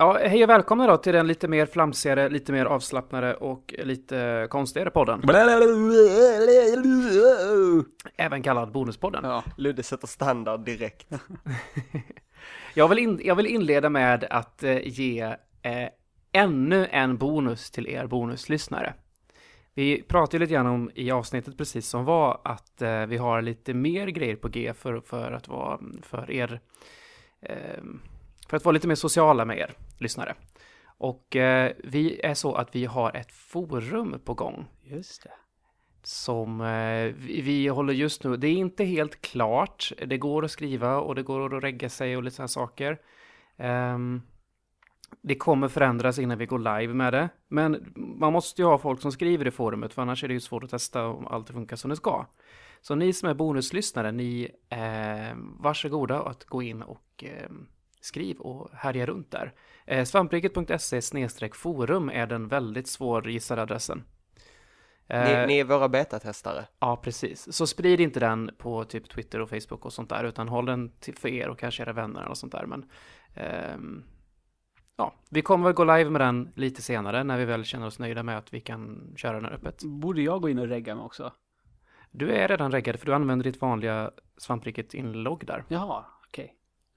Ja, hej och välkomna då till den lite mer flamsigare, lite mer avslappnade och lite konstigare podden. Även kallad Bonuspodden. Ja, Ludde sätter standard direkt. Jag vill, in, jag vill inleda med att eh, ge eh, ännu en bonus till er bonuslyssnare. Vi pratade lite grann om i avsnittet precis som var att eh, vi har lite mer grejer på G för, för att vara för er eh, för att vara lite mer sociala med er lyssnare. Och eh, vi är så att vi har ett forum på gång Just det. som eh, vi, vi håller just nu. Det är inte helt klart. Det går att skriva och det går att regga sig och lite sådana saker. Ehm, det kommer förändras innan vi går live med det. Men man måste ju ha folk som skriver i forumet för annars är det ju svårt att testa om allt funkar som det ska. Så ni som är bonuslyssnare, ni eh, varsågoda att gå in och eh, skriv och härja runt där. Eh, svampriket.se forum är den väldigt svårgissade adressen. Eh, Ni, ni är våra betatestare. Ja, precis. Så sprid inte den på typ Twitter och Facebook och sånt där, utan håll den till för er och kanske era vänner och sånt där. Men ehm, ja, vi kommer väl gå live med den lite senare när vi väl känner oss nöjda med att vi kan köra den här öppet. Borde jag gå in och regga mig också? Du är redan reggad för du använder ditt vanliga svampriket-inlogg där. Jaha.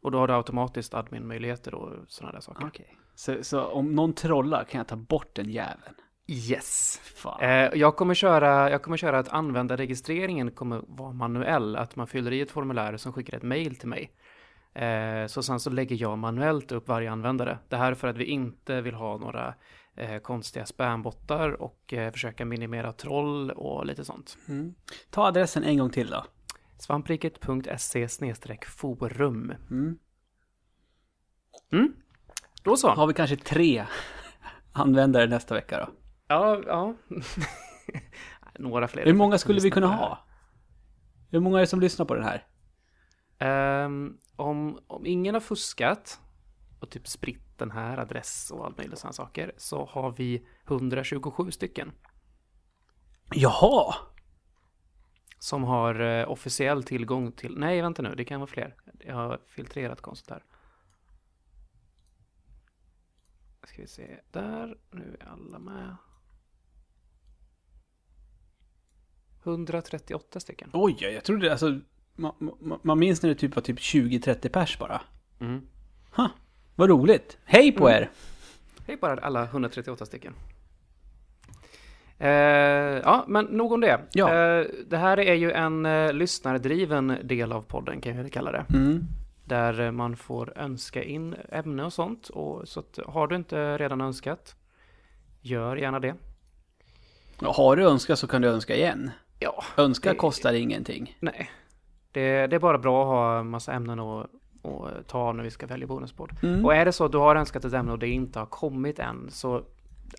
Och då har du automatiskt admin-möjligheter och sådana där saker. Okej. Så, så om någon trollar kan jag ta bort den jäveln? Yes! Eh, jag, kommer köra, jag kommer köra att användarregistreringen kommer vara manuell, att man fyller i ett formulär som skickar ett mail till mig. Eh, så sen så lägger jag manuellt upp varje användare. Det här är för att vi inte vill ha några eh, konstiga spambottar och eh, försöka minimera troll och lite sånt. Mm. Ta adressen en gång till då. svampriket.se forum. Mm. Mm. Då så. Har vi kanske tre användare nästa vecka då? Ja, ja. Några fler. Hur många skulle vi kunna ha? Hur många är det som lyssnar på den här? Ehm, om, om ingen har fuskat och typ spritt den här adress och allt möjligt sådana saker så har vi 127 stycken Jaha! Som har eh, officiell tillgång till, nej vänta nu, det kan vara fler. Jag har filtrerat konstigt här. Ska vi se, där, nu är alla med. 138 stycken. Oj, jag trodde alltså... Man, man, man minns när det typ var typ 20-30 pers bara. Mm. Ha, vad roligt. Hej på er! Det är bara alla 138 stycken. Eh, ja, men nog om det. Ja. Eh, det här är ju en eh, lyssnardriven del av podden, kan vi kalla det. Mm. Där eh, man får önska in ämne och sånt. Och, så att, har du inte redan önskat, gör gärna det. Har du önskat så kan du önska igen. Ja, Önska Det- kostar ingenting. nej. Det, det är bara bra att ha massa ämnen att att ta när vi ska välja bonuspodd. Mm. Och är det så att du har önskat ett ämne och det inte har kommit än så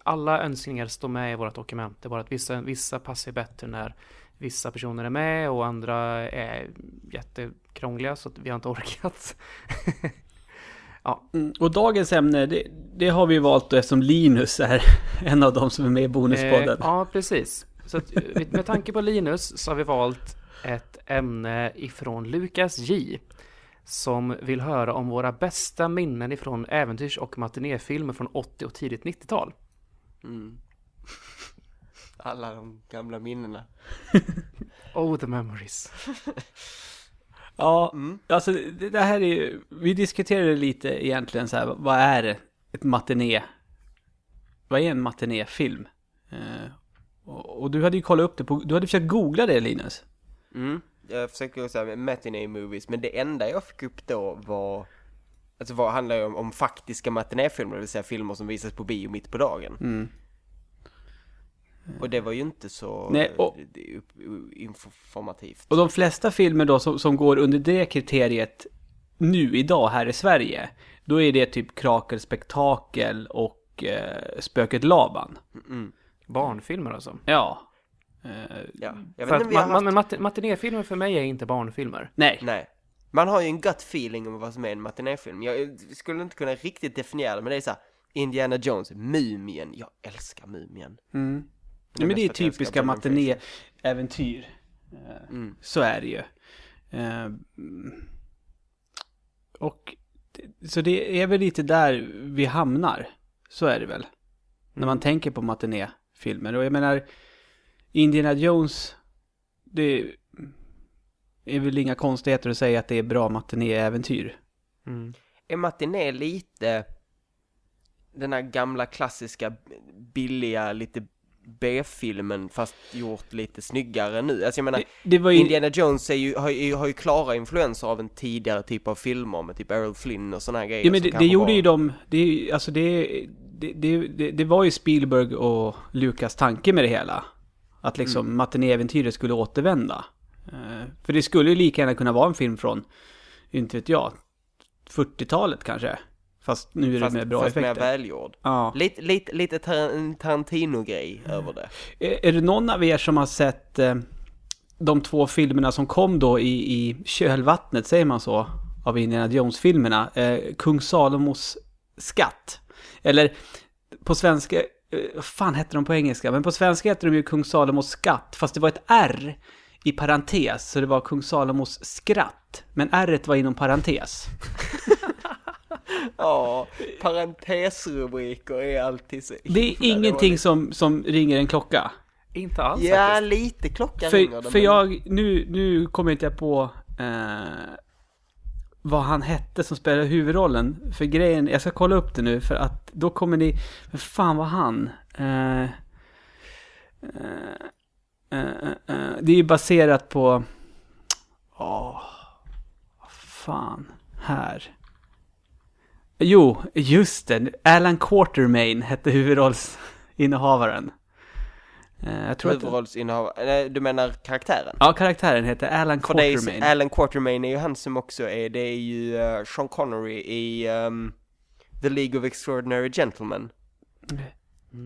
alla önskningar står med i vårt dokument. Det är bara att vissa, vissa passar bättre när vissa personer är med och andra är jättekrångliga så att vi har inte orkat. Mm. Och dagens ämne, det, det har vi valt då eftersom Linus är en av de som är med i Bonuspodden. Eh, ja, precis. Så att, eh, med tanke på Linus så har vi valt ett ämne ifrån Lukas J. Som vill höra om våra bästa minnen ifrån äventyrs och matinéfilmer från 80 och tidigt 90-tal. Mm. Alla de gamla minnena. Oh, the memories. Ja, Mm. alltså det, det här är ju, vi diskuterade lite egentligen så här, vad är ett matiné? Vad är en matinéfilm? Eh, och, och du hade ju kollat upp det på, du hade försökt googla det Linus. Mm. Jag försöker säga med matinee movies, men det enda jag fick upp då var Alltså vad handlar ju om, om faktiska matinéfilmer, det vill säga filmer som visas på bio mitt på dagen. Mm. Och det var ju inte så Nej, och- informativt. Och de flesta filmer då som, som går under det kriteriet nu idag här i Sverige, då är det typ Krakelspektakel och eh, Spöket Laban. Mm. Barnfilmer alltså. Ja. Eh, Ja, jag För vet inte att om vi har ma- haft... men mat- matinéfilmer för mig är inte barnfilmer. nej. Nej. Man har ju en gut feeling om vad som är en matinéfilm. Jag skulle inte kunna riktigt definiera det, men det är så här, Indiana Jones, Mumien, jag älskar Mumien. Mm. Ja, men det är typiska matinéäventyr. Eh, Mm. Så är det ju. Eh, mm. Och Så det är väl lite där vi hamnar. Så är det väl. När man tänker på matinéfilmer. Och jag menar, Indiana Jones, det är väl inga konstigheter att säga att det är bra matinéäventyr. Mm. Är matiné lite den här gamla klassiska billiga lite B-filmen fast gjort lite snyggare nu? Alltså jag menar, Det, det var ju... Indiana Jones är ju, har, ju, har ju klara influenser av en tidigare typ av filmer med typ Errol Flynn och sådana här grejer. Ja men det, det gjorde var- ju de, det, alltså det, det, det, det, det var ju Spielberg och Lucas tanke med det hela. Att liksom Mm. matinéäventyret skulle återvända. Eh, för det skulle ju lika gärna kunna vara en film från, inte vet jag, 40-talet kanske. Fast nu är det Fast, med bra fast mer effekter. välgjord. Ja. Lite, lite, lite Tarantino-grej över det. Är, är det någon av er som har sett eh, de två filmerna som kom då i, i kölvattnet, säger man så, av Indiana Jones-filmerna? Eh, Kung Salomos skatt. Eller på svenska, eh, vad fan hette de på engelska? Men på svenska heter de ju Kung Salomos skatt, fast det var ett R i parentes, så det var Kung Salomos skratt. Men R var inom parentes. Ja, parentesrubriker är alltid så Det är ingenting som, som ringer en klocka. Inte alls Ja, faktiskt. lite klockan ringer För, det, för men- jag, nu, nu kommer inte jag på eh, vad han hette som spelade huvudrollen. För grejen, jag ska kolla upp det nu för att då kommer ni, men fan var han? Eh, eh, det är ju baserat på, åh, vad fan, här. Jo, just det. Alan Quartermain hette huvudrollsinnehavaren. Eh, jag tror att... Huvudrollsinnehavare, nej du menar karaktären? Ja, karaktären heter Alan För Quartermain. ju, Alan Quartermain är ju han som också är, det är ju eh, Sean Connery i ehm, The League of Extraordinary Gentlemen.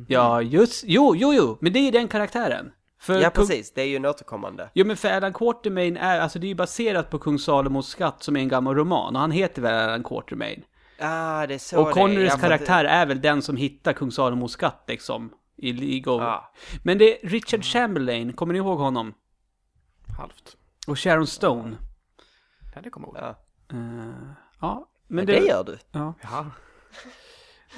Ja, just... Jo, jo, jo! Men det är ju den karaktären. För Ja precis, det är ju en återkommande. Jo, men för Alan Quartermain är... Alltså det är ju baserat på Kung Salomos skatt som är en gammal roman. Och han heter väl Alan Quartermain. Ah, det är så och det. Connerys att- karaktär är väl den som hittar Kung Salomos skatt liksom. I League of... Ja. Men det är Richard Chamberlain, kommer ni ihåg honom? Halvt. Och Sharon Stone. Ja, det kommer jag ihåg. Ja. Eh, ja, men Men det... det gör du. Ja. Jaha.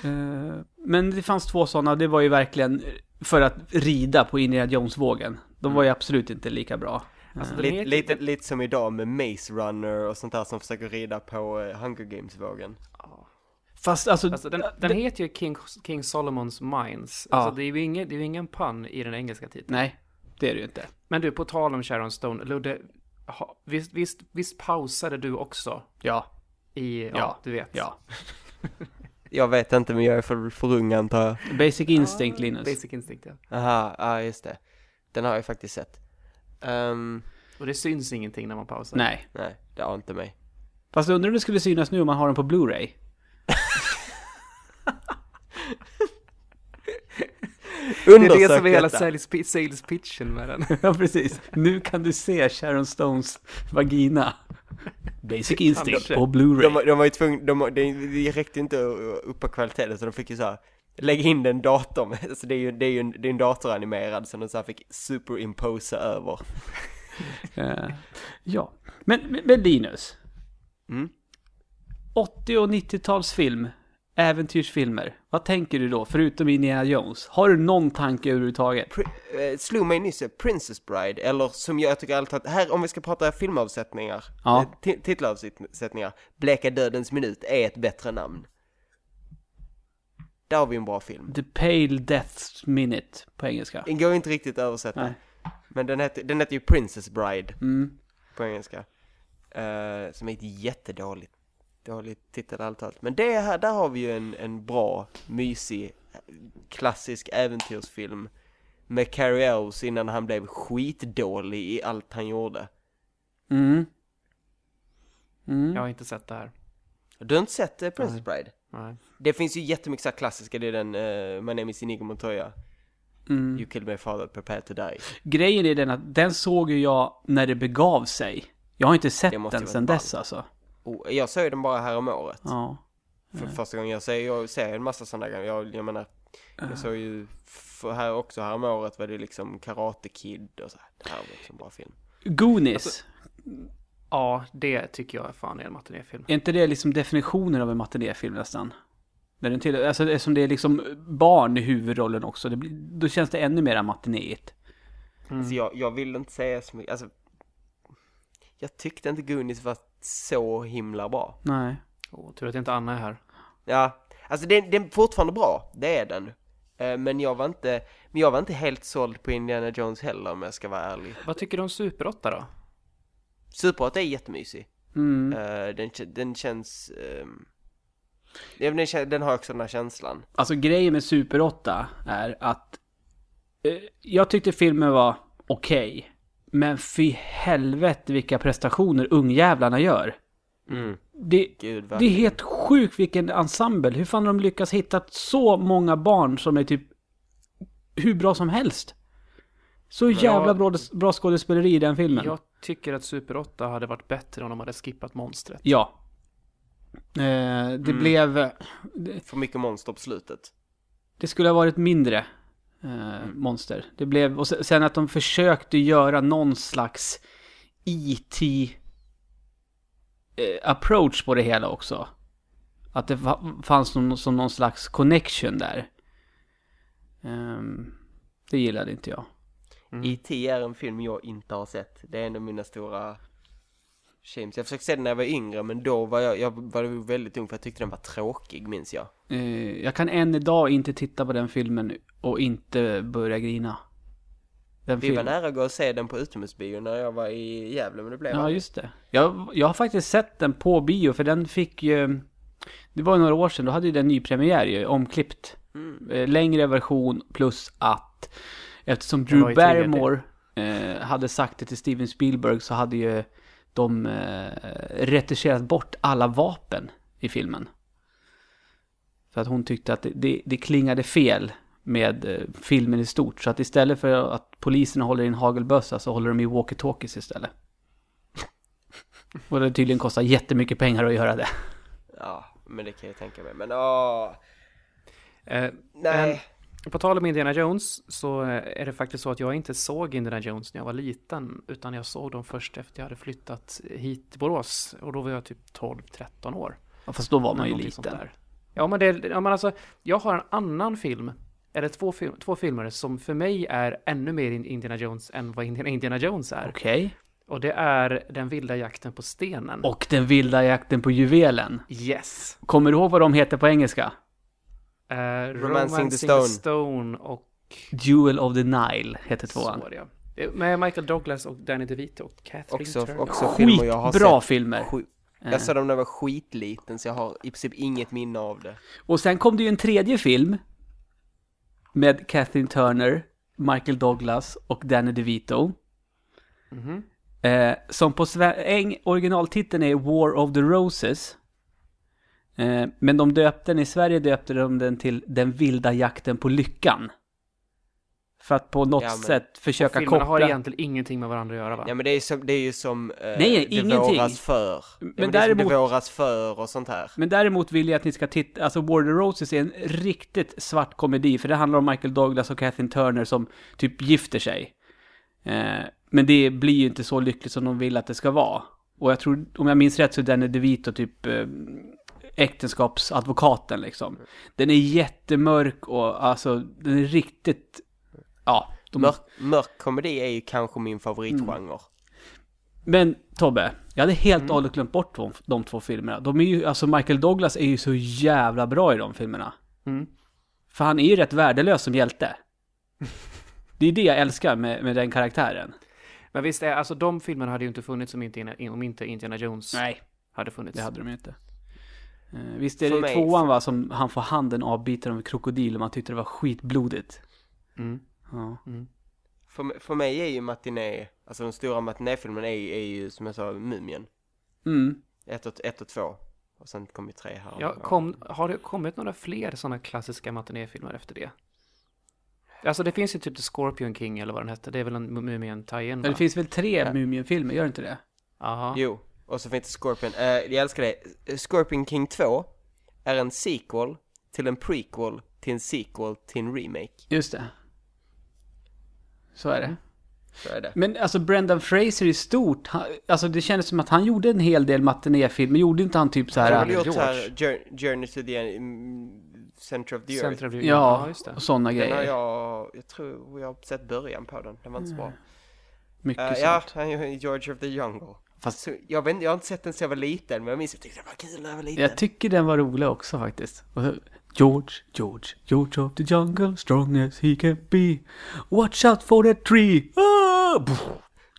Eh, men det fanns två sådana, det var ju verkligen för att rida på Indiana Jones-vågen. De var ju absolut inte lika bra. Alltså, den Lite, lite, lite som idag med Maze Runner och sånt där som försöker rida på eh, Hunger Games-vågen. Fast alltså... Alltså, den, den heter ju King, King Solomons Mines. Ja. Alltså, det är ju ingen, det är ingen pun i den engelska titeln. Nej, det är det ju inte. Men du, på tal om Sharon Stone, Ludde, ha, visst, visst, visst pausade du också Ja, i, ja, Ja. du vet. ja. Jag vet inte men jag är för, för ung antar jag. Basic Instinct, Linus. Basic Instinct, ja. Aha, ja just det. Den har jag faktiskt sett. Ehm, Och det syns ingenting när man pausar. Nej. nej, det har inte mig. Fast undrar om det skulle synas nu om man har den på Blu-ray. Det är det som är hela sales, sales pitchen med den. ja, precis. Nu kan du se Sharon Stones vagina. Basic Instinct på De, Blu-ray. de var ju tvungna, de, det, det räckte inte att uppa kvaliteten så de fick ju så här lägga in den datorn, alltså det är ju, det är ju en, det är en datoranimerad som de så här fick superimposa över. Eh, ja. Men, men- men Linus. Mm. 80 och 90-talsfilm. Äventyrsfilmer. Vad tänker du då? Förutom Indiana Jones. Har du någon tanke överhuvudtaget? Pri- eh, slog mig nyss, eh, Princess Bride, eller som jag tycker alltid att, här om vi ska prata filmavsättningar, Ja. eh, ti- titelavsättningar, Bleka Dödens Minut är ett bättre namn. Där har vi en bra film. The Pale Death's Minute på engelska. Den går inte riktigt att översätta. Nej. Men den heter, den heter ju Princess Bride Mm. på engelska. Eh, som är ett jättedåligt dåligt titel allt allt. Men det här, där har vi ju en, en bra, mysig, klassisk äventyrsfilm. Med Cary Elves innan han blev skitdålig i allt han gjorde. Mm. Mm. Jag har inte sett det här. Du har inte sett uh, Princess Bride? Nej. Det finns ju jättemycket så klassiska, det är den uh, My name is Inigo Montoya. Mm. You killed my father, prepare to die. Grejen är den att den såg ju jag när det begav sig. Jag har inte sett den sedan dess alltså. Och jag såg den bara här om året. Ja. För första gången jag ser, jag ser en massa sådana grejer. Jag, jag menar, jag såg ju för här också här om året var det liksom Karate Kid och så här. Det här var en bra film. Goonies. Alltså- Ja, det tycker jag fan är en matinéfilm. Är inte det liksom definitionen av en matinéfilm nästan? När den till, alltså eftersom det är liksom barn i huvudrollen också, det blir, då känns det ännu mer matinéigt. Mm. Alltså jag, jag vill inte säga så mycket, alltså Jag tyckte inte Goonies var så himla bra Nej. Åh, tur att inte Anna är här. Ja, alltså den, den är fortfarande bra, det är den Eh, Men jag var inte, men jag var inte helt såld på Indiana Jones heller om jag ska vara ärlig Vad tycker du om Super 8 då? Super 8 är jättemysig Mm. Eh, den, den känns ehm, den, har också den här känslan Alltså grejen med Super 8 är att eh, jag tyckte filmen var okej. Men fy helvete vilka prestationer ungjävlarna gör. mm. Det, Gud det är helt sjukt vilken ensemble. Hur fan har de lyckats hitta så många barn som är typ hur bra som helst? Så jävla bra, bra skådespeleri i den filmen. Jag tycker att Super 8 hade varit bättre om de hade skippat monstret. Ja. Eh, det blev... Det, För mycket monster på slutet det skulle ha varit mindre eh, monster. Det blev... Och se- sen att de försökte göra någon slags E.T. Eh, approach på det hela också. Att det fa- fanns någon, som någon slags connection där. Ehm, det gillade inte jag. E.T. är en film jag inte har sett. Det är en av mina stora shames. Jag försökte se den när jag var yngre, men då var jag, jag var väldigt ung för jag tyckte den var tråkig, minns jag. Eh, jag kan än idag inte titta på den filmen och inte börja grina. Den Vi var film- nära att gå och se den på utomhusbio när jag var i Gävle, men det blev Ja, aldrig. just det. Jag, jag har faktiskt sett den på bio, för den fick ju... Det var ju några år sedan, då hade ju den ny premiär ju, omklippt. Mm. Eh, längre version plus att eftersom var Drew i 3D. Barrymore eh, hade sagt det till Steven Spielberg så hade ju de eh, retuscherat bort alla vapen i filmen. För att hon tyckte att det, det, det klingade fel med eh, filmen i stort. Så att istället för att polisen håller i en hagelbössa så håller de i walkie-talkies istället. Och det tydligen kostar jättemycket pengar att göra det. Ja, men det kan jag tänka mig. Men åh, Eh, nej. På tal om Indiana Jones så eh, är det faktiskt så att jag inte såg Indiana Jones när jag var liten. Utan jag såg dem först efter jag hade flyttat hit till Borås. Och då var jag typ 12-13 år. Ja, fast då var man ju liten. Ja men, det, ja men alltså, jag har en annan film, eller två, film, två filmer som för mig är ännu mer in- Indiana Jones än vad Indiana, Jones är. Okej. Och det är Den vilda jakten på stenen. Och den vilda jakten på juvelen. Yes! Kommer du ihåg vad de heter på engelska? Uh, Romancing the Stone. Stone och Jewel of the Nile heter tvåan. så ja. Med Michael Douglas och Danny DeVito och Catherine Också, Turner. också filmer jag har Skitbra sett. filmer. Eh. Jag såg dem när jag var skitliten, så jag har i princip inget minne av det. Och sen kom det ju en tredje film. Med Kathleen Turner, Michael Douglas och Danny DeVito. Mhm. Eh, som på sve- eng- originaltiteln är War of the Roses. Eh, men de döpte den, i Sverige döpte de den till Den vilda jakten på lyckan. För att på något Ja, men- sätt försöka Filmerna koppla... har egentligen ingenting med varandra att göra va? Ja men det är, som, det är ju som eh, Nej, Det ingenting. våras för. Men, Men det är som däremot- Det våras för och sånt här. Men däremot vill jag att ni ska titta, alltså War the Roses är en riktigt svart komedi, för det handlar om Michael Douglas och Kathleen Turner som typ gifter sig. Eh, men det blir ju inte så lyckligt som de vill att det ska vara. Och jag tror, om jag minns rätt så är Danny DeVito typ eh, äktenskapsadvokaten liksom. Den är jättemörk och alltså, den är riktigt, ja. De, Mörk, mörk komedi är ju kanske min favoritgenre. Men Tobbe, jag hade helt och hållet glömt bort de, de två filmerna. De är ju, alltså Michael Douglas är ju så jävla bra i de filmerna. Mm. För han är ju rätt värdelös som hjälte. Det är det jag älskar med, med den karaktären. Men visst är, alltså de filmerna hade ju inte funnits om inte, om inte Indiana Jones Nej, hade funnits. det hade de ju inte. Eh, visst är För det mig- tvåan va, som han får handen avbiten av en krokodil och man tyckte det var skitblodigt. Mm. Ja. För, m- för mig är ju matiné, alltså den stora matinéfilmen är, är ju som jag sa Mumien. Mm. Ett och, ett och två. Och sen kom ju tre här. Ja, kom, har det kommit några fler sådana klassiska matinéfilmer efter det? Alltså det finns ju typ The Scorpion King eller vad den hette. Det är väl en mumien tie Men det finns väl tre Ja. Mumien-filmer, gör det inte det? Jaha. Jo, och så finns det Scorpion. Eh, jag älskar det. Scorpion King 2 är en sequel till en prequel till en sequel till en remake. Just det. Så är det. Så är det. Men alltså Brendan Fraser i stort, han, alltså det kändes som att han gjorde en hel del matinéfilmer. Gjorde inte han typ så Han har här... gjort här Jour- Journey to the mm, Center of the Earth. Center of the- Ja, just det. och sådana Den har grejer. jag, jag tror jag har sett början på den, den var inte så bra. Mycket Eh, sånt. ja, George of the Jungle. Fast jag, vet, jag har inte sett den sedan jag var liten, men jag minns att jag tyckte den var kul när jag var liten. jag tycker den var rolig också faktiskt. George, George, George of the jungle, strong as he can be. Watch out for that tree! Ah!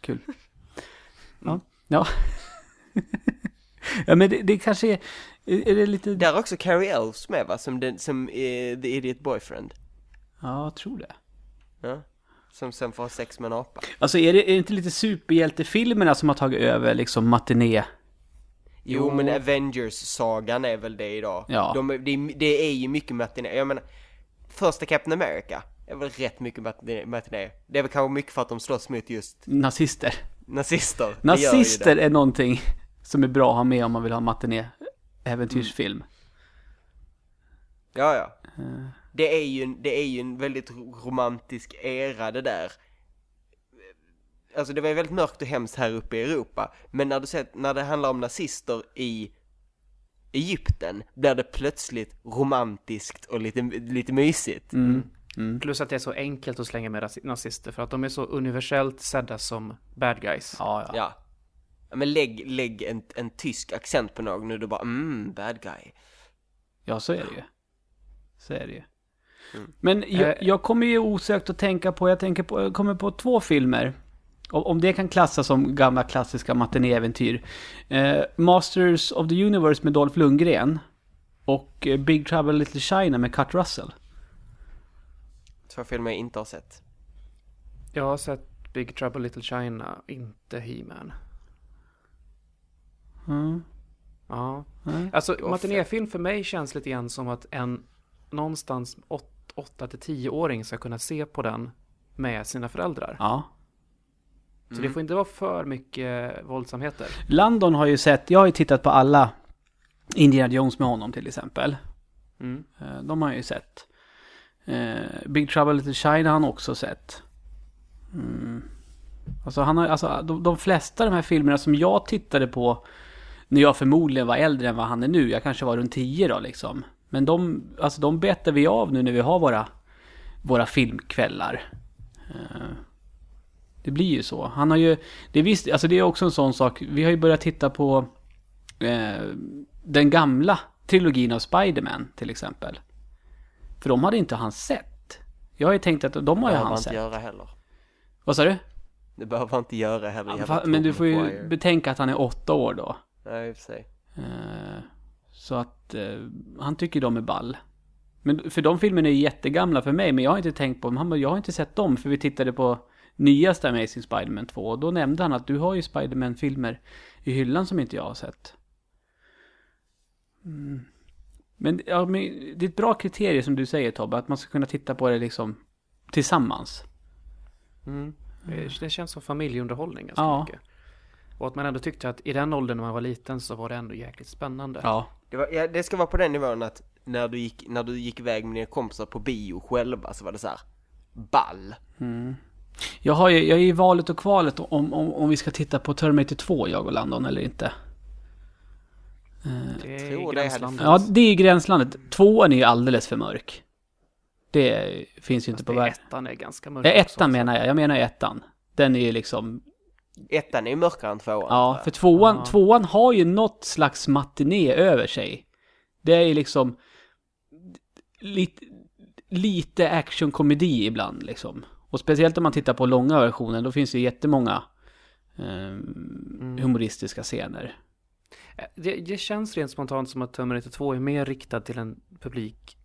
Kul. Ja. Ja. ja men det, det kanske är, är det lite... Där är också Carrie Elves med va, som, den, som är The Idiot Boyfriend. Ja, jag tror det. Ja. Som sen får ha sex med en apa. Alltså är det, är det inte lite superhjältefilmerna som har tagit över liksom matiné? Jo, men Avengers-sagan är väl det idag. Ja. De, det, det är ju mycket matiné. Jag menar, första Captain America är väl rätt mycket matiné. Det är väl kanske mycket för att de slåss mot just Nazister. nazister. Nazister är någonting som är bra att ha med om man vill ha matiné äventyrsfilm. Ja, ja. Det är ju, en- det är ju en väldigt romantisk era det där. Alltså det var ju väldigt mörkt och hemskt här uppe i Europa. Men när du sett, när det handlar om nazister i Egypten blir det plötsligt romantiskt och lite, lite mysigt. Mm. Plus att det är så enkelt att slänga med nazister för att de är så universellt sedda som bad guys. Ja, ja. Ja. Men lägg, lägg en, en tysk accent på någon och du bara mm, bad guy. Ja, så är det ju. Så är det ju. Mm. Men jag, Eh. jag kommer ju osökt att tänka på, jag tänker på, jag kommer på två filmer. Om det kan klassas som gamla klassiska matinéäventyr. Eh, Masters of the Universe med Dolph Lundgren. Och eh, Big Trouble in Little China med Kurt Russell. Två filmer jag inte har sett. Jag har sett Big Trouble Little China, inte He-Man. Mm. Ja. Mm. Alltså matinéfilm för mig känns lite grann som att en någonstans 8 till 10-åring ska kunna se på den med sina föräldrar. Ja. Så det får inte vara för mycket våldsamheter. Landon har ju sett, jag har ju tittat på alla Indiana Jones med honom till exempel. Mm. Eh, De har jag ju sett. Eh, Big Trouble Little China har han också sett. Mm. Alltså, han har, alltså de, de flesta av de här filmerna som jag tittade på när jag förmodligen var äldre än vad han är nu. Jag kanske var runt 10 då liksom. Men de, alltså, de betar vi av nu när vi har våra, våra filmkvällar. Eh, det blir ju så. Han har ju, det är visst, alltså det är också en sån sak. Vi har ju börjat titta på eh, den gamla trilogin av Spider-Man till exempel. För de hade inte han sett. Jag har ju tänkt att de har ju behöver han inte sett. göra heller. Vad sa du? Det behöver man inte göra heller. Fa- Men du får ju betänka att han är åtta år då. Nej, i och för sig. Så att eh, han tycker de är ball. Men för de filmerna är ju jättegamla för mig, men jag har inte tänkt på dem. Jag har inte sett dem, för vi tittade på nyaste Amazing Spider-Man 2. Och då nämnde han att du har ju Spider-Man-filmer i hyllan som inte jag har sett. Mm. Men, ja, men det är ett bra kriterie som du säger Tobbe, att man ska kunna titta på det liksom tillsammans. Mm. Det- Det känns som familjeunderhållning ganska Ja. mycket. Och att man ändå tyckte att i den åldern när man var liten så var det ändå jäkligt spännande. Ja. Det, var, ja, det ska vara på den nivån att när du gick, när du gick iväg med dina kompisar på bio själva så var det så här ball. Jag, har ju, jag är i valet och kvalet om, om, om vi ska titta på Terminator 2, jag och Landon, eller inte. Det är tror gränslandet. Ja, det är gränslandet. Tvåan är ju alldeles för mörk. Det finns ju inte Fast på det- världen. Ettan är ganska mörk Ja, också, ettan så- menar jag. Jag menar ettan. Den är ju liksom... Ettan är ju mörkare än tvåan. Ja, för tvåan, Ja. tvåan har ju något slags matiné över sig. Det är ju liksom... Lite, lite actionkomedi ibland liksom. Och speciellt om man tittar på långa versionen, då finns det jättemånga eh, humoristiska scener. Eh, Det, det känns rent spontant som att Terminator 2 är mer riktad till en publik,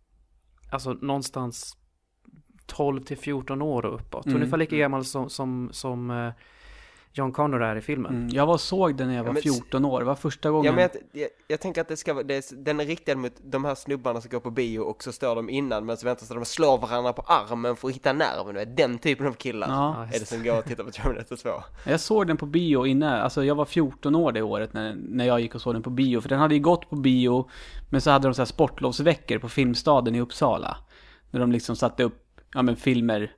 alltså någonstans 12 till 14 år och uppåt. Mm. Ungefär lika gammal som, som, som eh, John Connor är i filmen. Mm, jag var såg den när jag Ja, var men- 14 år. Det var första gången. Ja, men jag, jag, jag tänker att det ska vara, den är riktad mot de här snubbarna som går på bio och så står de innan men så väntar så de slår varandra på armen för att hitta nerven. Det är den typen av killar Ja. är det som går och tittar på Terminator 2. Jag såg den på bio innan, alltså jag var 14 år det året när, när jag gick och såg den på bio. För den hade ju gått på bio, men så hade de så här sportlovsveckor på Filmstaden i Uppsala. När de liksom satte upp, ja men filmer,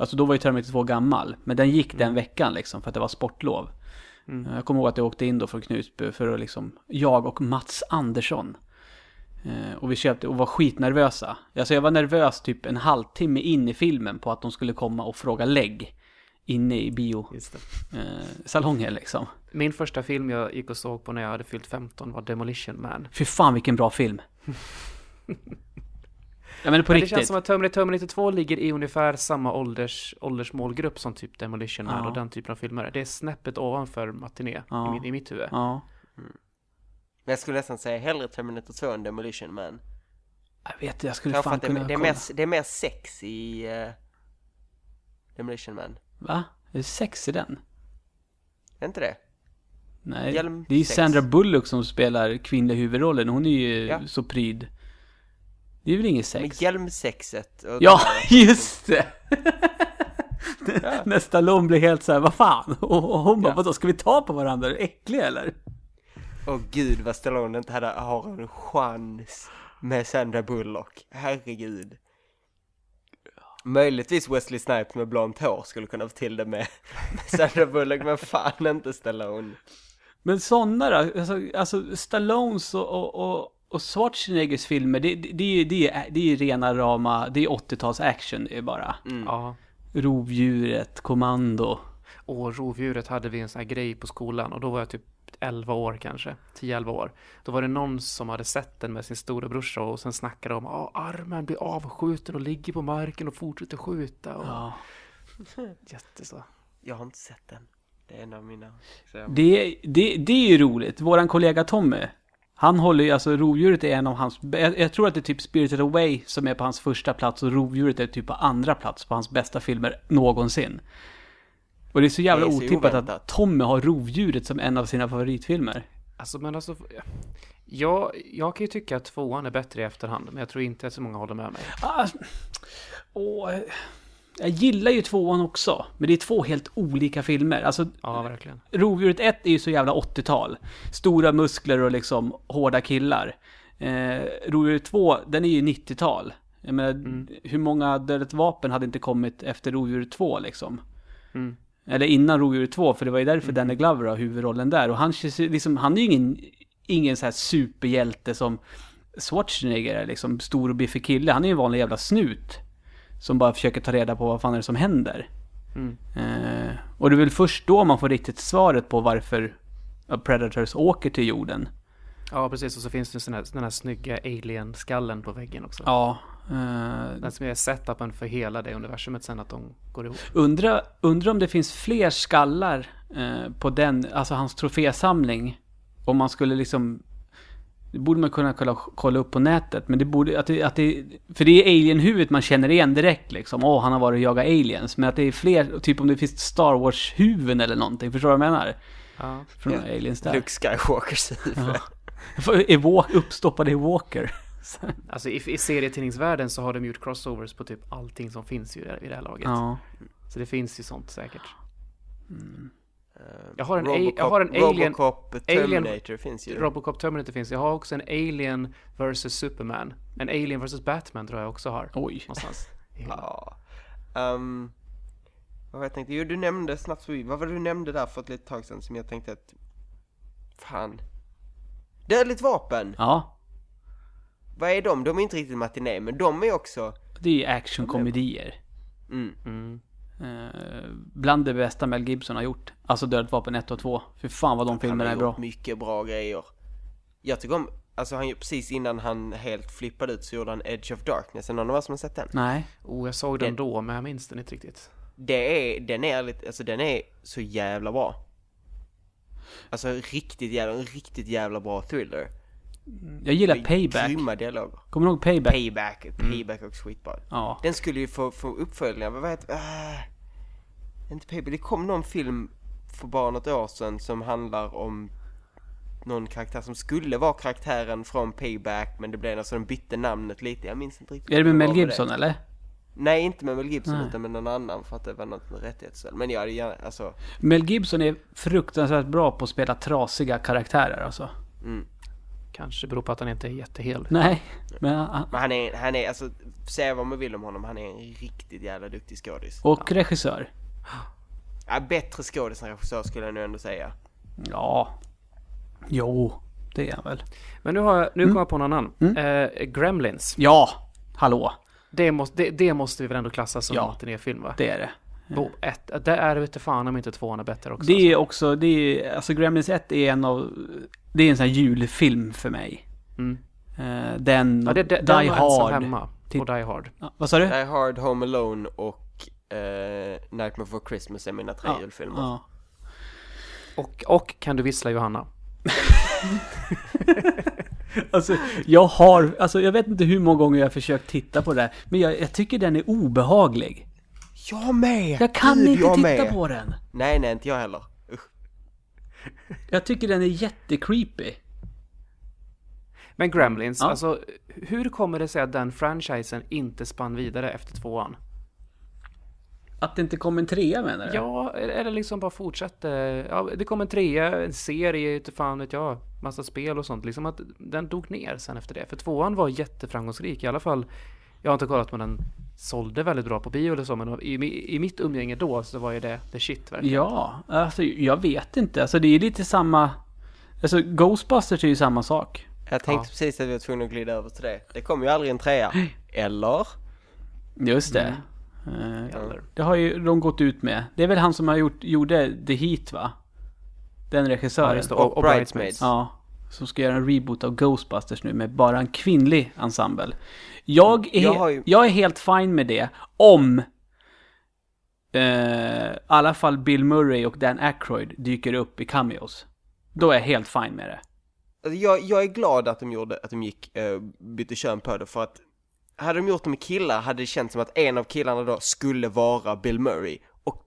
Alltså då var ju Terminator 2 gammal. Men den gick den veckan liksom för att det var sportlov. Mm. Jag kommer ihåg att jag åkte in då från Knutby för att liksom, jag och Mats Andersson. Eh, och vi köpte och var skitnervösa. Alltså jag var nervös typ en halvtimme in i filmen på att de skulle komma och fråga lägg. Inne i biosalongen liksom. Min första film jag gick och såg på när jag hade fyllt 15 var Demolition Man. Fy fan vilken bra film. ja men på Men det riktigt. känns som att Terminator, Terminator 2 ligger i ungefär samma ålders, åldersmålgrupp som typ Demolition Man Ja. och den typen av filmer. Det är snäppet ovanför Matiné Ja. i, mitt, i mitt huvud. Ja. Men jag skulle nästan säga hellre Terminator 2 än Demolition Man. Jag vet, jag skulle Kanske fan att det, kunna är- det, är mer, det är mer sex i uh, Demolition Man. Va? Är det sex i den? Är inte det? Nej, Hjälm det är ju. Sandra Bullock som spelar kvinnliga huvudrollen. Hon är ju Ja. så pryd. Det är väl inget sex? hjälmsexet. och- Ja, just det! Ja. Nästa lån blir helt så här, vad fan? Och, hon bara, Ja. vadå, ska vi ta på varandra? Är du äcklig eller? Åh gud vad Stallone inte hade, har en chans med Sandra Bullock. Herregud. Möjligtvis Wesley Snipes med blont hår skulle kunna få till det med, med Sandra Bullock, men fan inte Stallone. Men sådana då? Alltså, alltså Stallones och, och, och, och Schwarzeneggers filmer, det, det, det, är, det, är, det är rena rama, det är 80-tals action det är bara. Mm. Ja. Rovdjuret, kommando. Och rovdjuret hade vi en sån här grej på skolan och då var jag typ 11 år kanske, 10-11 år. Då var det någon som hade sett den med sin storebrorsa och sen snackade om att armen blir avskjuten och ligger på marken och fortsätter skjuta. Och Ja. Jätteså. Jag har inte sett den. Det är en av mina... Det, det, det är ju roligt. Våran kollega Tommy, han håller ju, alltså rovdjuret är en av hans, jag, jag tror att det är typ Spirited Away som är på hans första plats och rovdjuret är typ på andra plats på hans bästa filmer någonsin. Och det är så jävla är så otippat oväntat. att Tommy har rovdjuret som en av sina favoritfilmer. Alltså men alltså, jag, jag kan ju tycka att tvåan är bättre i efterhand, men jag tror inte att så många håller med mig. Ah, åh, jag gillar ju tvåan också, men det är två helt olika filmer. Alltså, Ja, verkligen. Rovdjuret 1 är ju så jävla 80-tal. Stora muskler och liksom hårda killar. Eh, Rovdjuret 2, den är ju 90-tal. Jag menar, Mm. hur många Dödligt Vapen hade inte kommit efter Rovdjuret 2 liksom? Mm. Eller innan Rovdjuret 2, för det var ju därför Danny Glover har huvudrollen där. Och han, liksom, han är ju ingen, ingen så här superhjälte som Schwarzenegger är, liksom stor och biffig kille. Han är ju en vanlig jävla snut. Som bara försöker ta reda på vad fan är det som händer. Mm. Eh, och det är väl först då man får riktigt svaret på varför Predators åker till jorden. Ja, precis. Och så finns det sån här, den här snygga alien-skallen på väggen också. Ja. Eh, Den som är setupen för hela det universumet sen att de går ihop. undra, undra om det finns fler skallar eh, på den, alltså hans trofésamling. Om man skulle liksom... Det borde man kunna kolla, kolla upp på nätet, men det borde... Att det, att det, för det är alien-huvudet man känner igen direkt liksom. Åh, han har varit och jagat aliens. Men att det är fler, typ om det finns Star Wars-huvuden eller någonting. Förstår du vad jag menar? Ja. Från Ja. aliens där. Luke Skywalkers huvud. Ewok, uppstoppade i Walker. Alltså i, i serietidningsvärlden så har de gjort crossovers på typ allting som finns ju i det här laget. Ja. Så det finns ju sånt säkert. Eh, Jag har en Robocop, jag har en alien- Robocop, Terminator finns ju. Robocop Terminator finns. Jag har också en Alien vs Superman. En Alien vs Batman tror jag också har. Oj. Någonstans. Ja. Um, vad var jag tänkte? Jo, du nämnde snabbt. Vad var det du nämnde där för ett litet tag sedan som jag tänkte att... Fan. Dödligt vapen! Ja. Vad är de? De är inte riktigt matiné, men de är också... Det är ju actionkomedier. Mm. Mm. Eh, bland det bästa Mel Gibson har gjort. Alltså Dödligt vapen 1 och 2. Fy fan vad de Han filmerna har är bra. gjort mycket bra grejer. Jag tycker om... Alltså han, precis innan han helt flippade ut så gjorde han Edge of Darkness. Är det någon av er som har sett den? Nej. Oh, jag såg den Den- då, men jag minns den inte riktigt. Det är, den är lite, alltså den är så jävla bra. Alltså riktigt jävla, en riktigt jävla bra thriller. Jag gillar Payback. Grymma dialoger. Kommer du ihåg Payback? Payback, Payback och skitbra. Ja. Den skulle ju få, få uppföljningar, vad heter, äh, inte Payback, det kom någon film för bara något år sedan som handlar om någon karaktär som skulle vara karaktären från Payback men det blev alltså de bytte namnet lite, jag minns inte riktigt. Är det med Mel Gibson eller? Nej, inte med Mel Gibson Nej. utan med någon annan för att det var något med rättighetsfel. Men jag hade gärna, alltså, Mel Gibson är fruktansvärt bra på att spela trasiga karaktärer alltså. mm. Kanske beror på att han inte är jättehel. Nej, men han- Men han är, han är, alltså, säga vad man vill om honom, han är en riktigt jävla duktig skådis. och regissör. Ja, bättre skådis än regissör skulle jag nu ändå säga. Ja. Jo, det är han väl. Men nu, har jag, nu Mm. kommer jag på en annan. Eh, Gremlins. Ja, hallå. Det måste, det, det måste vi väl ändå klassa som Ja. matinéfilm va? Det är det. Bo, ett, det är det fan om inte tvåan är bättre också. Det är också, det är, alltså Gremlins 1 är en av, det är en sån här julfilm för mig. Mm. Eh, den, Ja, det, det, Die den Hard. hemma. Och Die Hard. Ja, vad sa du? Die Hard, Home Alone och eh, Nightmare Before Christmas är mina tre Ja, julfilmer. Ja. Och, och Kan du vissla Johanna? Alltså, jag har, alltså jag vet inte hur många gånger jag har försökt titta på det här, men jag, jag tycker den är obehaglig. Jag med! Jag kan Gud, inte jag titta med. på den. Nej, nej, inte jag heller. Usch. Jag tycker den är jättecreepy. Men Gremlins, Ja. alltså hur kommer det sig att den franchisen inte spann vidare efter tvåan? Att det inte kom en trea menar du? Ja, eller liksom bara fortsatte. Ja, det kom en trea, en serie, inte fan vet jag, massa spel och sånt. Liksom att den dog ner sen efter det. För tvåan var jätteframgångsrik, i alla fall. Jag har inte kollat men den sålde väldigt bra på bio eller så, men i, i mitt umgänge då så var ju det the shit verkligen. Ja, alltså jag vet inte. Alltså det är lite samma... Alltså Ghostbusters är ju samma sak. Jag tänkte Ja. precis att vi var tvungna att glida över till det. Det kom ju aldrig en trea. Eller? Just det. Mm. Eh, Eller? det har ju de gått ut med. Det är väl han som har gjort, gjorde The Heat va? Den regissören. Ja. Och Och, och Bridesmaids. Bridesmaids. Ja, som ska göra en reboot av Ghostbusters nu med bara en kvinnlig ensemble. Jag är, Jag ju- jag är helt fine med det om eh, i alla fall Bill Murray och Dan Aykroyd dyker upp i cameos. Då är jag helt fine med det. Alltså, jag, jag är glad att de gjorde, att de gick, uh, bytte kön på det för att hade de gjort det med killar hade det känts som att en av killarna då skulle vara Bill Murray. Och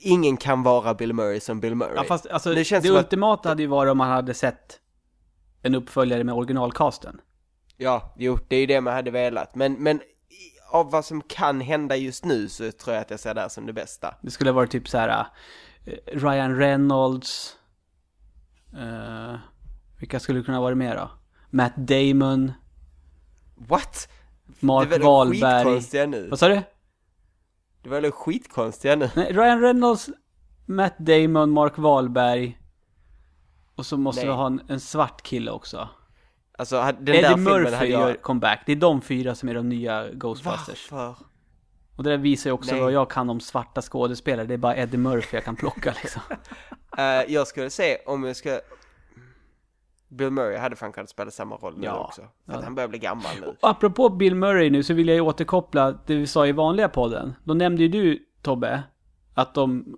ingen kan vara Bill Murray som Bill Murray. Ja, fast alltså, Det det, känns att- ultimata hade ju varit om man hade sett en uppföljare med originalcasten. Ja, jo, det är ju det man hade velat. Men, men av vad som kan hända just nu så tror jag att jag ser det här som det bästa. Det skulle ha varit typ så här eh, Ryan Reynolds. Eh, vilka skulle kunna vara mer då? Matt Damon. What? Mark det Wahlberg. nu. Vad sa du? Det var väl skitkonstiga nu. Nej, Ryan Reynolds, Matt Damon, Mark Wahlberg. Och så måste Nej. vi ha en, en svart kille också. Alltså, den där Eddie filmen Murphy hade jag... gör comeback. Det är de fyra som är de nya Ghostbusters. Varför? Och det där visar ju också Nej. vad jag kan om svarta skådespelare. Det är bara Eddie Murphy jag kan plocka liksom. Eh, jag skulle se om jag ska... Bill Murray hade fan kunnat spela samma roll nu Ja. också. För Ja. att han börjar bli gammal nu. Och apropå Bill Murray nu så vill jag ju återkoppla det vi sa i vanliga podden. Då nämnde ju du, Tobbe, att de...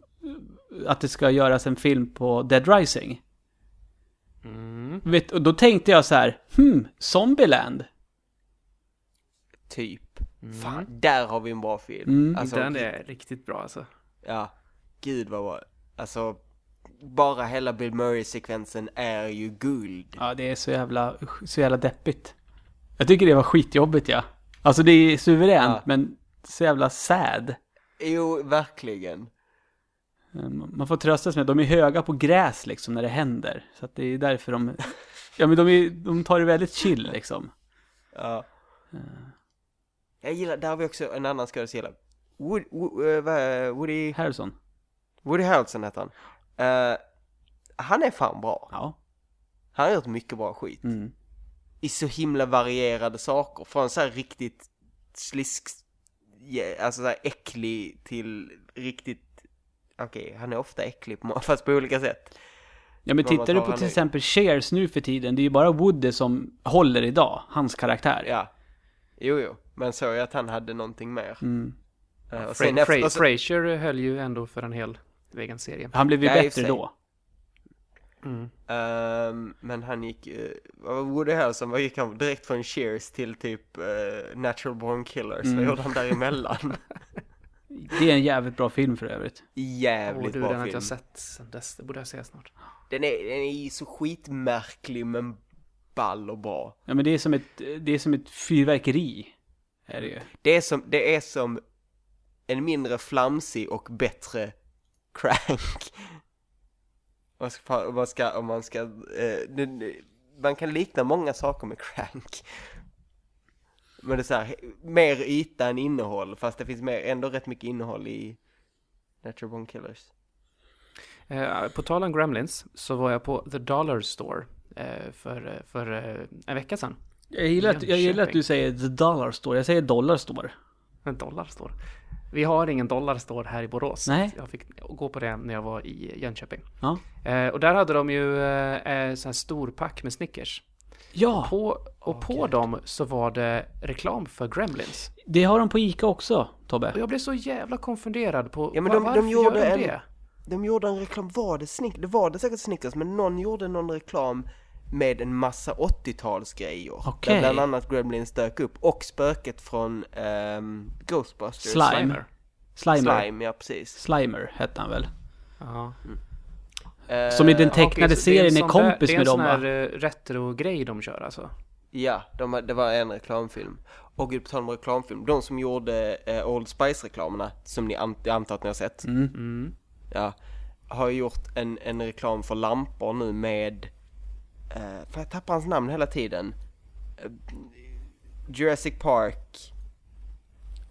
Att det ska göras en film på Dead Rising. Mm. Vet, och då tänkte jag så här, hmm, Zombieland. Typ. Fan, där har vi en bra film. Mm. Alltså, Den är riktigt bra alltså. Ja. Gud vad bra. Alltså, bara hela Bill Murray-sekvensen är ju guld. Ja, det är så jävla, så jävla deppigt. Jag tycker det var skitjobbigt ja. Alltså det är suveränt, Ja. men så jävla sad. Jo, verkligen. Eh, Man får trösta sig med att de är höga på gräs liksom när det händer. Så att det är därför de... Ja men de, är, de tar det väldigt chill liksom. Ja. Jag gillar, där har vi också en annan skådespelare. Wood, Wood, eh, är- Woody, Harrison. Woody Harrelson heter han. Eh, han är fan bra. Ja. Han har gjort mycket bra skit. Mm. I så himla varierade saker. Från så här riktigt slisk, alltså så här äcklig till riktigt, okej, han är ofta äcklig på, fast på olika sätt. Ja men tittar du på till exempel Cheers nu för tiden, det är ju bara Woody som håller idag, hans karaktär. Ja. Jo, jo. Men såg jag att han hade någonting mer. Mm. Eh, och Fra- Fra- och så, Frasier höll ju ändå för en hel egen serie. Han blev ju Ja, bättre då. Mm. ehm, men han gick, uh, Woody Harrelson, vad gick han direkt från Cheers till typ eh, Natural Born Killers? Mm. Vad gjorde han däremellan? Det är en jävligt bra film för övrigt. Jävligt du, bra den har film. inte jag sett sen dess. Det borde jag se snart. Den är, den är ju så skitmärklig men ball och bra. Ja men det är som ett, det är som ett fyrverkeri. Är det ju. Det är som, det är som en mindre flamsig och bättre crank. Om man ska, om man ska, om man ska eh, den, man kan likna många saker med Crank. Men det är så här, mer yta än innehåll, fast det finns mer, ändå rätt mycket innehåll i Natural Born Killers. Eh, på tal om Gremlins så var jag på The Dollar Store eh, för, för eh, en vecka sedan. Jag gillar, att, jag gillar att du säger the dollar store. Jag säger dollar store. En dollar store. Vi har ingen dollar store här i Borås. Nej. Jag fick gå på det när jag var i Jönköping. Ja. Eh, och där hade de ju eh, så här storpack med Snickers. Ja, På, och på dem så var det reklam för Gremlins. det har de på Ica också, Och Tobbe. jag blev så jävla konfunderad på Ja, men de- de varför gjorde gör de en- det? De gjorde en reklam, var det Snickers? Det var det säkert Snickers, men någon gjorde någon reklam med en massa 80-talsgrejer. Okej. Där bland annat Gremlins dök upp, och spöket från ehm, Ghostbusters. Slime. Slimer. Slimer. Slime, ja precis. Slimer hette han väl? Ja. Eh, Som i den Ja, tecknade är en serien är sån kompis med dem Det är en va? sån här eh, retro-grej de kör alltså. Ja, de, det var en reklamfilm. Och på tal om reklamfilm, de som gjorde eh, Old Spice-reklamerna, som ni an- jag antar att ni har sett, Mm. Mm. ja, har gjort en, en reklam för lampor nu med, eh, för jag tappar hans namn hela tiden, eh, Jurassic Park,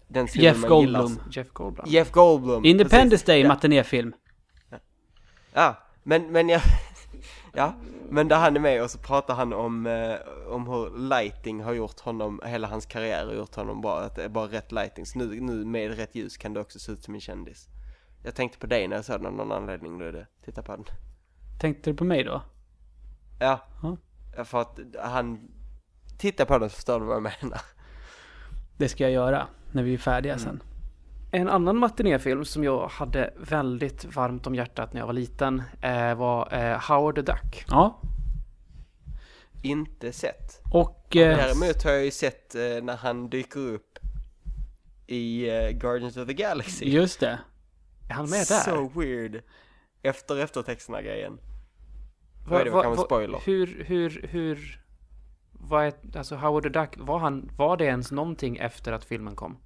den filmen Jeff Goldblum. Jeff Goldblum. Jeff Goldblum. Independence precis. Day, ja. matinéfilm. Ja, men, men jag, ja, men där han är med och så pratar han om, eh, om hur lighting har gjort honom, hela hans karriär har gjort honom bra, att det är bara rätt lighting. Så nu, nu med rätt ljus kan det också se ut som en kändis. Jag tänkte på dig när jag såg den av någon anledning, då är det, titta på den. Tänkte du på mig då? Ja, ja, för att han, titta på den så förstår du vad jag menar. Det ska jag göra när vi är färdiga sen. En annan matinéfilm som jag hade väldigt varmt om hjärtat när jag var liten eh, var eh, Howard the Duck. Ja, Inte sett. och... Eh, Däremot har jag ju sett eh, när han dyker upp i eh, Guardians of the Galaxy. Är just det. han med där? So weird. Efter eftertexterna grejen. Va- vad är det va- kanske va- spoiler? Hur, hur, hur... Vad är, alltså Howard the Duck, var, han, var det ens någonting efter att filmen kom?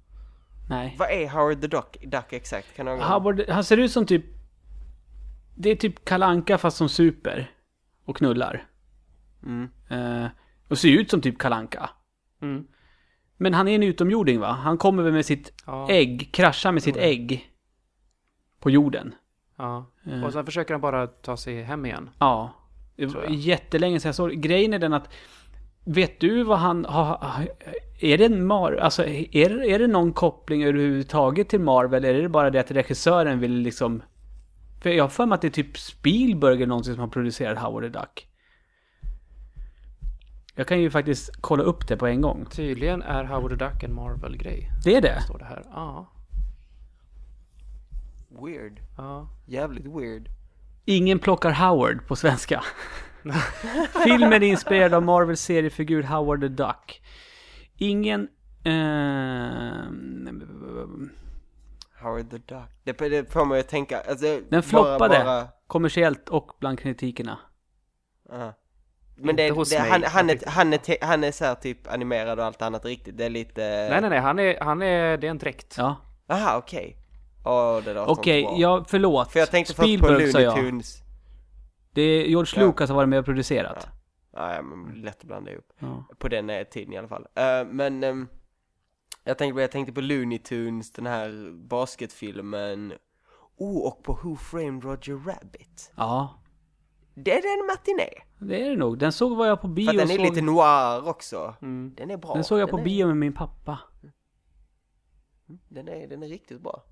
Nej. Vad är Howard the Duck, Duck exakt? Kan någon Howard, han ser ut som typ... Det är typ kalanka fast som super. Och knullar. Mm. Eh, och ser ut som typ kalanka. Mm. Men han är en utomjording va? Han kommer väl med sitt Ja, ägg, kraschar med sitt ägg. På jorden. ja. Eh, Och sen försöker han bara ta sig hem igen. ja. Det var jättelänge sedan jag såg. Grejen är den att... Vet du vad han har... Är det en Mar... Alltså, är, är det någon koppling överhuvudtaget till Marvel? Eller är det bara det att regissören vill liksom... För jag har för mig att det är typ Spielberg eller någonting som har producerat Howard the Duck. Jag kan ju faktiskt kolla upp det på en gång. Tydligen är Howard the Duck en Marvel-grej. Det är det? Står det här. Ja. Weird. ja. Jävligt weird. Ingen plockar Howard på svenska. Filmen är inspirerad av Marvels seriefigur Howard the Duck. Ingen... ehm, Howard the Duck. Det, det får mig att tänka, alltså, den floppade bara- kommersiellt och bland kritikerna. ja. Men det, det, han, han, Jag är, han, är, han är så här typ animerad och allt annat riktigt. Det är lite... Nej, nej, nej. Han är, han är, det är en dräkt. Ja. Aha, okej. Åh, det låter Okej, bra. ja, förlåt. För jag tänkte först på Spielberg Looney jag. Det är George Ja. Lucas har varit med och producerat. Ja, ja, men lätt att blanda ihop. Ja. På den eh, tiden i alla fall. Eh, men ehm, jag, tänkte, på- jag tänkte på Looney Tunes, den här basketfilmen. Oh, och på Who Framed Roger Rabbit. ja. Det är en matiné. Det är det nog. Den såg var jag på bio För den är såg... lite noir också. Mm. Den är bra. Den såg jag på är, bio med min pappa. Den är, den är riktigt bra.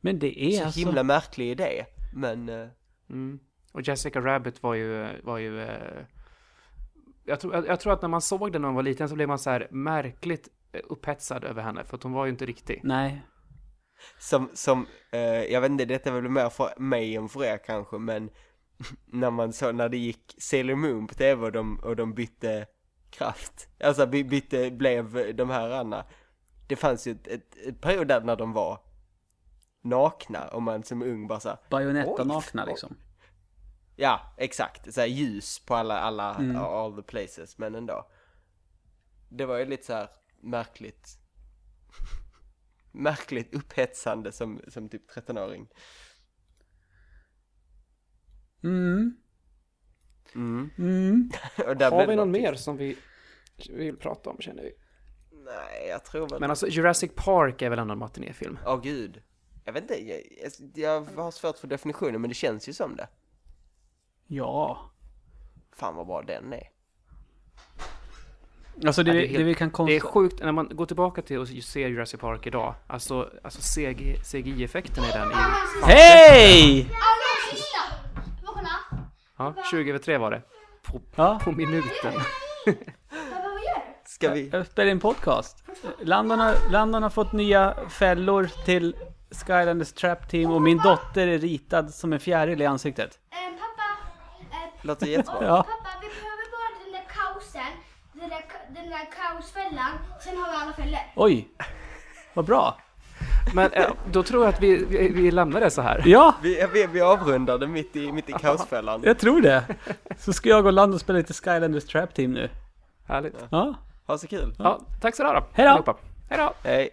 Men det är Så alltså... himla märklig idé. Men, eh, Mm. Och Jessica Rabbit var ju, var ju eh, jag, tror, jag, jag tror att när man såg den när man var liten så blev man så här märkligt eh, upphetsad över henne. För att hon var ju inte riktig. Nej. som, som eh, jag vet inte, detta är väl mer för mig än för er kanske, men när man så, när det gick Sailor Moon på tv och de, och de bytte kraft, alltså by, bytte, blev de här andra. Det fanns ju ett, ett, ett period där när de var nakna och man som ung bara såhär, Bajonetta-nakna Oj. liksom. Ja exakt, såhär ljus på alla, alla, Mm. all the places, men ändå. Det var ju lite så här märkligt, märkligt upphetsande som, som typ 13-åring. Mm. Mm. Mm. Har vi någon mer som vi vill prata om känner vi? Nej, jag tror väl... Men alltså Jurassic Park är väl ändå en matinéfilm? Åh gud. Jag vet inte, jag, jag, jag har svårt för definitionen men det känns ju som det. Ja. Fan vad bra den är. Alltså det, Ja, det är det, helt- vi kan Det är konstatera. sjukt när man går tillbaka till och ser Jurassic Park idag. Alltså, alltså CG, CGI-effekten i den är ju... Hej! Ja, den sista! Får kolla? Ja, 20 över 3 var det. På, Ja, på minuten. Ska vi? jag spelar in podcast. Landon har, Landon har fått nya fällor till Skylanders Trap Team och min dotter är ritad som en fjäril i ansiktet. Pappa, Låter jättebra. Ja. pappa, vi behöver bara den där kaosen, den där, den där kaosfällan, sen har vi alla fällor. Oj! Vad bra. Men eh, då tror jag att vi, vi, vi lämnar det så här. Ja, Vi, vi, vi avrundade mitt i, mitt i kaosfällan. jag tror det. Så ska jag och Landon spela lite Skylanders Trap Team nu. Härligt. Ja. Ha så kul. Ja, tack så du ha då. Hej då. Hej då. Hej.